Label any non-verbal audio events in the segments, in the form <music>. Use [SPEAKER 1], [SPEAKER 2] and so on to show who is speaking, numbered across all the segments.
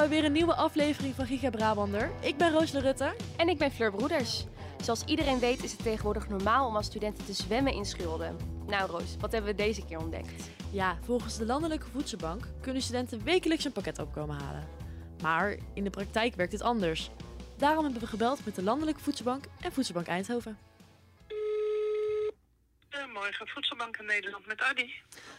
[SPEAKER 1] Bij weer een nieuwe aflevering van Giga Brabander. Ik ben Roos Rutte.
[SPEAKER 2] En ik ben Fleur Broeders. Zoals iedereen weet is het tegenwoordig normaal om als studenten te zwemmen in schulden. Nou Roos, wat hebben we deze keer ontdekt?
[SPEAKER 1] Ja, volgens de Landelijke Voedselbank kunnen studenten wekelijks een pakket opkomen halen. Maar in de praktijk werkt dit anders. Daarom hebben we gebeld met de Landelijke Voedselbank en Voedselbank Eindhoven.
[SPEAKER 3] Goedemorgen, Voedselbank in Nederland met Adi.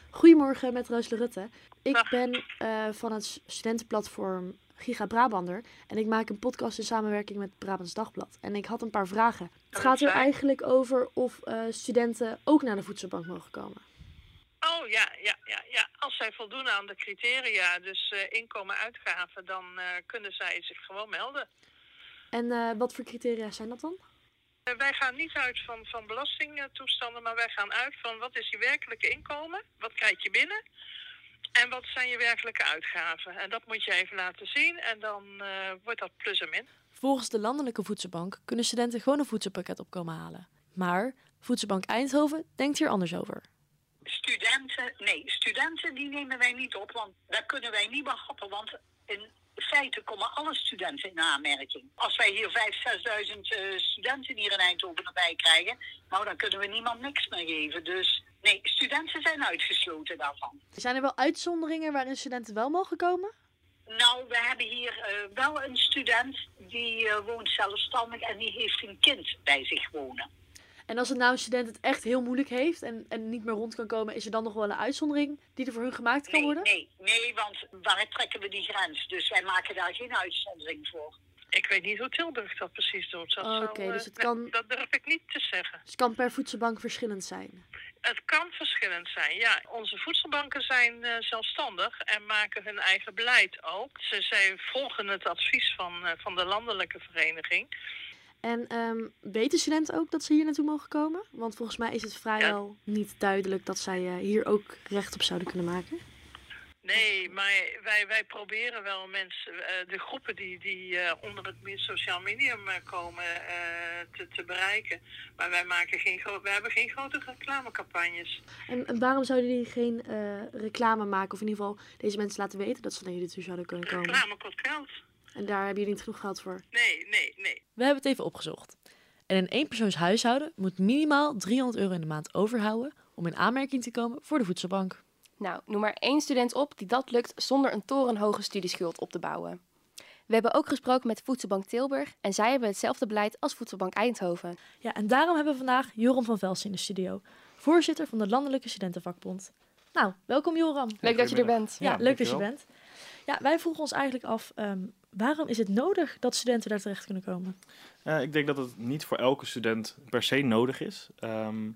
[SPEAKER 1] Goedemorgen, met Roos Rutte. Ik
[SPEAKER 3] Dag.
[SPEAKER 1] ben eh, van het studentenplatform Giga Brabander en ik maak een podcast in samenwerking met Brabants Dagblad. En ik had een paar vragen. Het
[SPEAKER 3] dat
[SPEAKER 1] gaat er
[SPEAKER 3] zijn?
[SPEAKER 1] eigenlijk over of eh, studenten ook naar de voedselbank mogen komen.
[SPEAKER 3] Oh ja, ja, ja, ja. Als zij voldoen aan de criteria, dus eh, inkomen, uitgaven, dan kunnen zij zich gewoon melden.
[SPEAKER 1] En wat voor criteria zijn dat dan?
[SPEAKER 3] Eh, wij gaan niet uit van, van belastingtoestanden, maar wij gaan uit van wat is je werkelijke inkomen, wat krijg je binnen en wat zijn je werkelijke uitgaven. En dat moet je even laten zien en dan eh, wordt dat plus en min.
[SPEAKER 1] Volgens de Landelijke Voedselbank kunnen studenten gewoon een voedselpakket opkomen halen. Maar Voedselbank Eindhoven denkt hier anders over.
[SPEAKER 4] Studenten, nee, studenten die nemen wij niet op, want daar kunnen wij niet behappen. Want in feite komen alle studenten in aanmerking. Als wij hier 5.000, 6.000 eh, studenten hier in Eindhoven erbij krijgen, nou dan kunnen we niemand niks meer geven. Dus nee, studenten zijn uitgesloten daarvan.
[SPEAKER 1] Zijn er wel uitzonderingen waarin studenten wel mogen komen?
[SPEAKER 4] Nou, we hebben hier eh, wel een student die eh, woont zelfstandig en die heeft een kind bij zich wonen.
[SPEAKER 1] En als het nou een student het echt heel moeilijk heeft en, en niet meer rond kan komen, is er dan nog wel een uitzondering die er voor hun gemaakt kan
[SPEAKER 4] Nee,
[SPEAKER 1] worden?
[SPEAKER 4] nee, nee, want waar trekken we die grens? Dus wij maken daar geen uitzondering voor.
[SPEAKER 3] Ik weet niet hoe Tilburg dat precies doet. Dat,
[SPEAKER 1] Oh,
[SPEAKER 3] zou,
[SPEAKER 1] oké,
[SPEAKER 3] eh,
[SPEAKER 1] dus het
[SPEAKER 3] dat-
[SPEAKER 1] kan-
[SPEAKER 3] dat durf ik niet te zeggen.
[SPEAKER 1] Dus het kan per voedselbank verschillend zijn.
[SPEAKER 3] Het kan verschillend zijn, ja. Onze voedselbanken zijn eh, zelfstandig en maken hun eigen beleid ook. Ze, zij volgen het advies van, eh, van de landelijke vereniging.
[SPEAKER 1] En ehm, weten studenten ook dat ze hier naartoe mogen komen? Want volgens mij is het vrijwel niet duidelijk dat zij eh, hier ook recht op zouden kunnen maken.
[SPEAKER 3] Nee, maar wij, wij proberen wel mensen, eh, de groepen die, die eh, onder het sociaal medium komen, te, te bereiken. Maar wij, maken geen wij hebben geen grote reclamecampagnes.
[SPEAKER 1] En, en waarom zouden jullie geen reclame maken? Of in ieder geval deze mensen laten weten dat ze naar jullie toe zouden kunnen komen?
[SPEAKER 3] Reclame kost geld.
[SPEAKER 1] En daar hebben jullie niet genoeg geld voor.
[SPEAKER 3] Nee, nee, nee.
[SPEAKER 1] We hebben het even opgezocht. En een eenpersoonshuishouden moet minimaal 300 euro in de maand overhouden om in aanmerking te komen voor de voedselbank.
[SPEAKER 2] Nou, noem maar één student op die dat lukt zonder een torenhoge studieschuld op te bouwen. We hebben ook gesproken met Voedselbank Tilburg en zij hebben hetzelfde beleid als Voedselbank Eindhoven.
[SPEAKER 1] Ja, en daarom hebben we vandaag Joram van Velsen in de studio, voorzitter van de Landelijke Studentenvakbond. Nou, welkom Joram.
[SPEAKER 2] Leuk dat je er bent.
[SPEAKER 1] Ja, leuk dat je bent. Ja, wij vroegen ons eigenlijk af, ehm, waarom is het nodig dat studenten daar terecht kunnen komen?
[SPEAKER 5] Eh, ik denk dat het niet voor elke student per se nodig is. Ehm,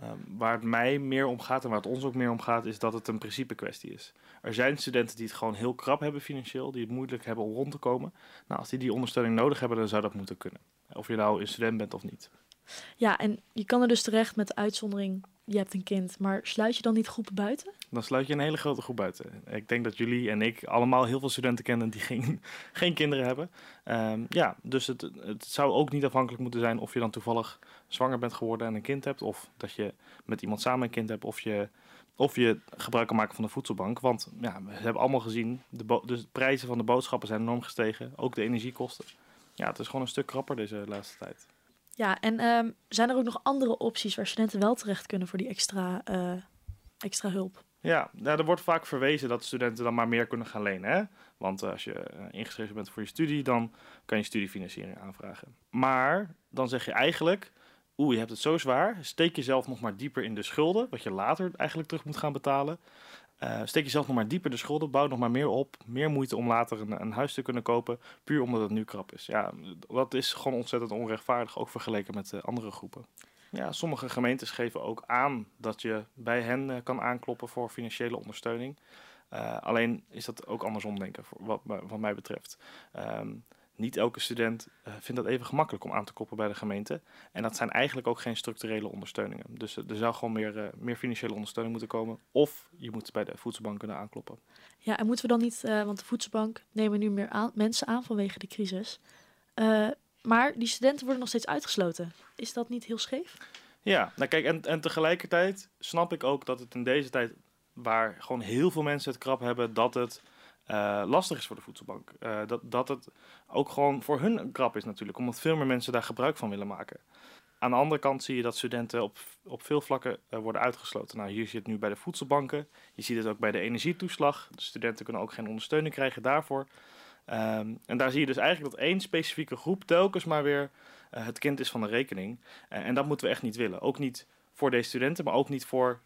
[SPEAKER 5] ehm, waar het mij meer om gaat en waar het ons ook meer om gaat, is dat het een principe kwestie is. Er zijn studenten die het gewoon heel krap hebben financieel, die het moeilijk hebben om rond te komen. Nou, als die die ondersteuning nodig hebben, dan zou dat moeten kunnen. Of je nou een student bent of niet.
[SPEAKER 1] Ja, en je kan er dus terecht met de uitzondering, je hebt een kind, maar sluit je dan niet groepen buiten?
[SPEAKER 5] Dan sluit je een hele grote groep buiten. Ik denk dat jullie en ik allemaal heel veel studenten kennen die geen, <laughs> geen kinderen hebben. Ehm, ja, dus het, het zou ook niet afhankelijk moeten zijn of je dan toevallig zwanger bent geworden en een kind hebt. Of dat je met iemand samen een kind hebt. Of je, of je gebruik kan maken van de voedselbank. Want ja, we hebben allemaal gezien, de, dus de prijzen van de boodschappen zijn enorm gestegen. Ook de energiekosten. Ja, het is gewoon een stuk krapper deze laatste tijd.
[SPEAKER 1] Ja, en ehm, zijn er ook nog andere opties waar studenten wel terecht kunnen voor die extra, eh, extra hulp?
[SPEAKER 5] Ja, nou, er wordt vaak verwezen dat studenten dan maar meer kunnen gaan lenen. Hè? Want eh, als je eh, ingeschreven bent voor je studie, dan kan je studiefinanciering aanvragen. Maar dan zeg je eigenlijk, oeh, je hebt het zo zwaar, steek jezelf nog maar dieper in de schulden, wat je later eigenlijk terug moet gaan betalen. Uh, steek jezelf nog maar dieper de schulden, bouw nog maar meer op. Meer moeite om later een, een, huis te kunnen kopen, puur omdat het nu krap is. Ja, dat is gewoon ontzettend onrechtvaardig, ook vergeleken met uh, andere groepen. Ja, sommige gemeentes geven ook aan dat je bij hen uh, kan aankloppen voor financiële ondersteuning. alleen is dat ook andersom denken, voor wat, mij betreft. Um, niet elke student uh, vindt dat even gemakkelijk om aan te kloppen bij de gemeente. En dat zijn eigenlijk ook geen structurele ondersteuningen. Dus uh, er zou gewoon meer, uh, meer financiële ondersteuning moeten komen. Of je moet bij de voedselbank kunnen aankloppen.
[SPEAKER 1] Ja, en moeten we dan niet, want de voedselbank nemen nu meer aan, mensen aan vanwege de crisis. maar die studenten worden nog steeds uitgesloten. Is dat niet heel scheef?
[SPEAKER 5] Ja, nou kijk, en, en tegelijkertijd snap ik ook dat het in deze tijd, waar gewoon heel veel mensen het krap hebben, dat het uh, lastig is voor de voedselbank. Uh, dat, dat het ook gewoon voor hun krap is natuurlijk, omdat veel meer mensen daar gebruik van willen maken. Aan de andere kant zie je dat studenten op, op veel vlakken uh, worden uitgesloten. Nou, hier zit nu bij de voedselbanken. Je ziet het ook bij de energietoeslag. De studenten kunnen ook geen ondersteuning krijgen daarvoor. Um, en daar zie je dus eigenlijk dat één specifieke groep telkens maar weer het kind is van de rekening. en dat moeten we echt niet willen. Ook niet voor deze studenten, maar ook niet voor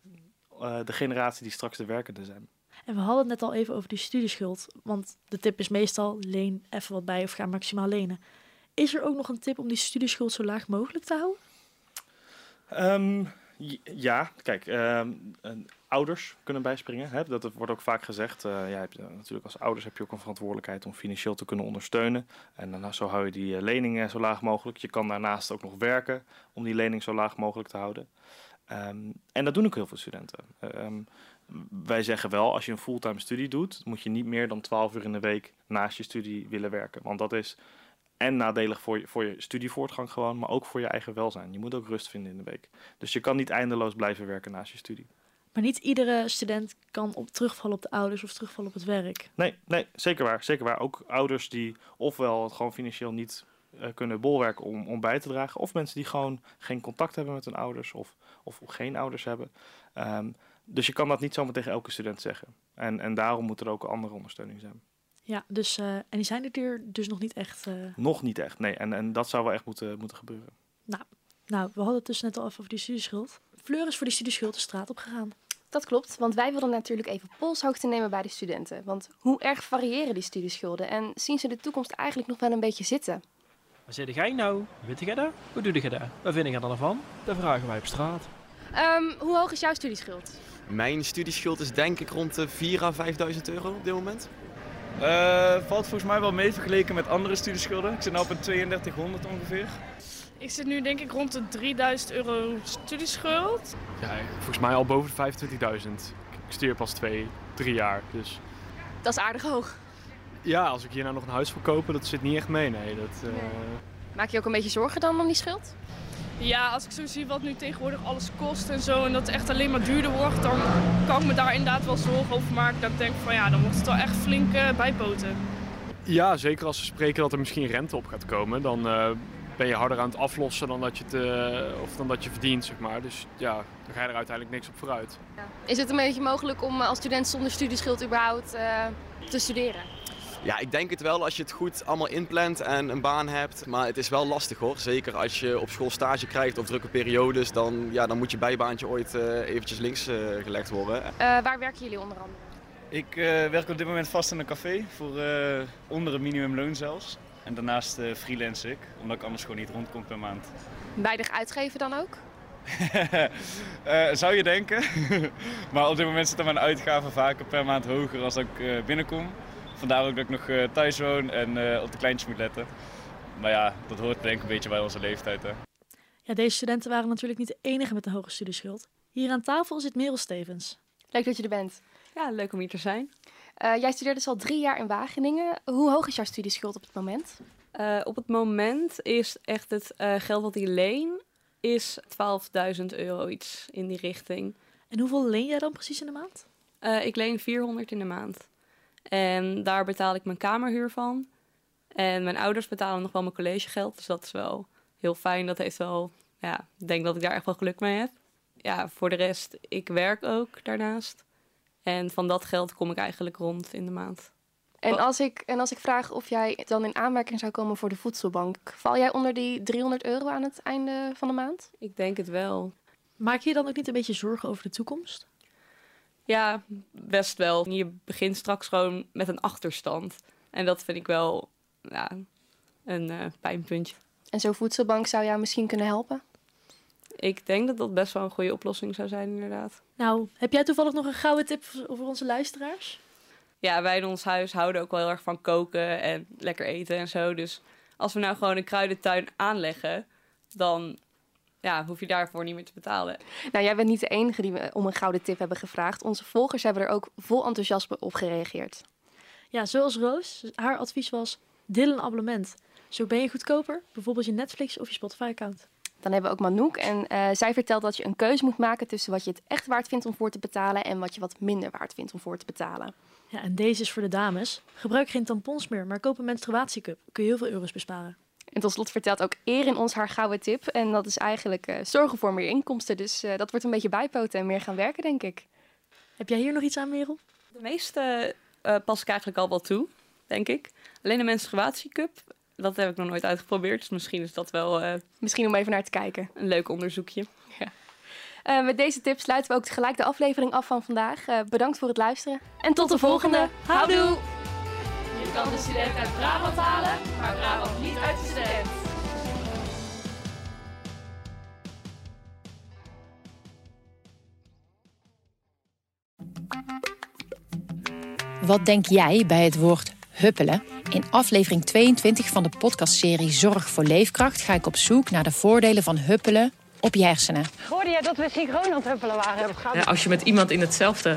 [SPEAKER 5] de generatie die straks de werkende zijn.
[SPEAKER 1] En we hadden het net al even over die studieschuld. Want de tip is meestal leen even wat bij of ga maximaal lenen. Is er ook nog een tip om die studieschuld zo laag mogelijk te houden?
[SPEAKER 5] Um, ja, kijk, um, ouders kunnen bijspringen. Hè? Dat wordt ook vaak gezegd. Uh, ja, hebt, uh, natuurlijk als ouders heb je ook een verantwoordelijkheid om financieel te kunnen ondersteunen. En dan zo hou je die leningen zo laag mogelijk. Je kan daarnaast ook nog werken om die lening zo laag mogelijk te houden. Um, en dat doen ook heel veel studenten wij zeggen wel, als je een fulltime studie doet, moet je niet meer dan 12 uur in de week naast je studie willen werken. Want dat is en nadelig voor je, voor je studievoortgang gewoon, maar ook voor je eigen welzijn. Je moet ook rust vinden in de week. Dus je kan niet eindeloos blijven werken naast je studie.
[SPEAKER 1] Maar niet iedere student kan op terugvallen op de ouders of terugvallen op het werk.
[SPEAKER 5] Nee, nee zeker waar. Zeker waar. Ook ouders die ofwel het gewoon financieel niet uh, kunnen bolwerken om, om bij te dragen, of mensen die gewoon geen contact hebben met hun ouders of, of geen ouders hebben. Um, dus je kan dat niet zomaar tegen elke student zeggen. En, en daarom moet er ook een andere ondersteuning zijn.
[SPEAKER 1] Ja, dus, uh, en die zijn er dus nog niet echt? Uh...
[SPEAKER 5] Nog niet echt, nee. En, en dat zou wel echt moeten, moeten gebeuren.
[SPEAKER 1] Nou, nou, we hadden het dus net al even over die studieschuld. Fleur is voor die studieschuld de straat op gegaan.
[SPEAKER 2] Dat klopt, want wij wilden natuurlijk even polshoogte nemen bij de studenten. Want hoe erg variëren die studieschulden en zien ze de toekomst eigenlijk nog wel een beetje zitten?
[SPEAKER 6] Waar zit jij nou? Weet jij dat? Hoe doe je dat? Wat vind je er dan van? Dat vragen wij op straat.
[SPEAKER 2] Um, hoe hoog is jouw studieschuld?
[SPEAKER 7] Mijn studieschuld is denk ik rond de 4.000 à 5.000 euro op dit moment.
[SPEAKER 8] Uh, valt volgens mij wel mee vergeleken met andere studieschulden. Ik zit nu op een 3200 ongeveer.
[SPEAKER 9] Ik zit nu denk ik rond de 3000 euro studieschuld.
[SPEAKER 10] Ja, volgens mij al boven de 25.000. Ik studeer pas twee, drie jaar, dus...
[SPEAKER 2] Dat is aardig hoog.
[SPEAKER 10] Ja, als ik hier nou nog een huis wil kopen, dat zit niet echt mee, nee. Dat, uh...
[SPEAKER 2] Maak je ook een beetje zorgen dan om die schuld?
[SPEAKER 9] Ja, als ik zo zie wat nu tegenwoordig alles kost en zo en dat het echt alleen maar duurder wordt, dan kan ik me daar inderdaad wel zorgen over maken. Dat ik denk van ja, dan wordt het wel echt flink uh, bijpoten.
[SPEAKER 10] Ja, zeker als ze spreken dat er misschien rente op gaat komen, dan uh, ben je harder aan het aflossen dan dat je, het, uh, of dan dat je verdient, zeg maar. Dus ja, dan ga je er uiteindelijk niks op vooruit.
[SPEAKER 2] Ja. Is het een beetje mogelijk om als student zonder studieschuld überhaupt te studeren?
[SPEAKER 7] Ja, ik denk het wel als je het goed allemaal inplant en een baan hebt. Maar het is wel lastig hoor. Zeker als je op school stage krijgt of drukke periodes. Dan, ja, dan moet je bijbaantje ooit uh, eventjes links uh, gelegd worden.
[SPEAKER 2] Uh, waar werken jullie onder andere?
[SPEAKER 8] Ik werk op dit moment vast in een café. Voor onder het minimumloon zelfs. En daarnaast freelance ik. Omdat ik anders gewoon niet rondkom per maand.
[SPEAKER 2] Weinig uitgeven dan ook? <laughs>
[SPEAKER 8] zou je denken. <laughs> maar op dit moment zitten mijn uitgaven vaker per maand hoger als ik binnenkom. Vandaar ook dat ik nog uh, thuis woon en uh, op de kleintjes moet letten. Maar ja, dat hoort denk ik een beetje bij onze leeftijd. Hè.
[SPEAKER 1] Ja, deze studenten waren natuurlijk niet de enige met een hoge studieschuld. Hier aan tafel zit Merel Stevens.
[SPEAKER 2] Leuk dat je er bent.
[SPEAKER 11] Ja, leuk om hier te zijn.
[SPEAKER 2] Uh, jij studeert dus al drie jaar in Wageningen. Hoe hoog is jouw studieschuld op het moment?
[SPEAKER 11] op het moment is echt het geld wat ik leen, is 12.000 euro iets in die richting.
[SPEAKER 1] En hoeveel leen jij dan precies in de maand?
[SPEAKER 11] ik leen 400 in de maand. En daar betaal ik mijn kamerhuur van. En mijn ouders betalen nog wel mijn collegegeld. Dus dat is wel heel fijn. Dat heeft wel, ja, ik denk dat ik daar echt wel geluk mee heb. Ja, voor de rest, ik werk ook daarnaast. En van dat geld kom ik eigenlijk rond in de maand.
[SPEAKER 2] En als ik, en als ik vraag of jij dan in aanmerking zou komen voor de voedselbank, val jij onder die 300 euro aan het einde van de maand?
[SPEAKER 11] Ik denk het wel.
[SPEAKER 1] Maak je je dan ook niet een beetje zorgen over de toekomst?
[SPEAKER 11] Ja, best wel. Je begint straks gewoon met een achterstand. En dat vind ik wel ja, een uh, pijnpuntje.
[SPEAKER 2] En zo'n voedselbank zou jou misschien kunnen helpen?
[SPEAKER 11] Ik denk dat dat best wel een goede oplossing zou zijn, inderdaad.
[SPEAKER 1] Nou, heb jij toevallig nog een gouden tip voor onze luisteraars?
[SPEAKER 11] Ja, wij in ons huis houden ook wel heel erg van koken en lekker eten en zo. Dus als we nou gewoon een kruidentuin aanleggen, dan ja, hoef je daarvoor niet meer te betalen.
[SPEAKER 2] Nou, jij bent niet de enige die we om een gouden tip hebben gevraagd. Onze volgers hebben er ook vol enthousiasme op gereageerd.
[SPEAKER 1] Ja, zoals Roos. Haar advies was, deel een abonnement. Zo ben je goedkoper, bijvoorbeeld je Netflix of je Spotify-account.
[SPEAKER 2] Dan hebben we ook Manouk en uh, zij vertelt dat je een keuze moet maken tussen wat je het echt waard vindt om voor te betalen en wat je wat minder waard vindt om voor te betalen.
[SPEAKER 1] Ja, en deze is voor de dames. Gebruik geen tampons meer, maar koop een menstruatiecup. Kun je heel veel euro's besparen.
[SPEAKER 2] En tot slot vertelt ook Erin ons haar gouden tip. En dat is eigenlijk uh, zorgen voor meer inkomsten. Dus uh, dat wordt een beetje bijpoten en meer gaan werken, denk ik.
[SPEAKER 1] Heb jij hier nog iets aan, Merel?
[SPEAKER 11] De meeste uh, pas ik eigenlijk al wel toe, denk ik. Alleen de menstruatiecup, dat heb ik nog nooit uitgeprobeerd. Dus misschien is dat wel...
[SPEAKER 2] misschien om even naar te kijken.
[SPEAKER 11] Een leuk onderzoekje.
[SPEAKER 2] Ja. Uh, met deze tips sluiten we ook tegelijk de aflevering af van vandaag. Uh, bedankt voor het luisteren. En tot, tot de, de volgende. volgende.
[SPEAKER 12] Houdoe! Je kan de student uit Brabant halen, maar Brabant niet uit de student.
[SPEAKER 13] Wat denk jij bij het woord huppelen? In aflevering 22 van de podcastserie Zorg voor Leefkracht ga ik op zoek naar de voordelen van huppelen op je hersenen.
[SPEAKER 14] Hoorde jij dat we synchroon aan het huppelen waren?
[SPEAKER 15] Ja, als je met iemand in hetzelfde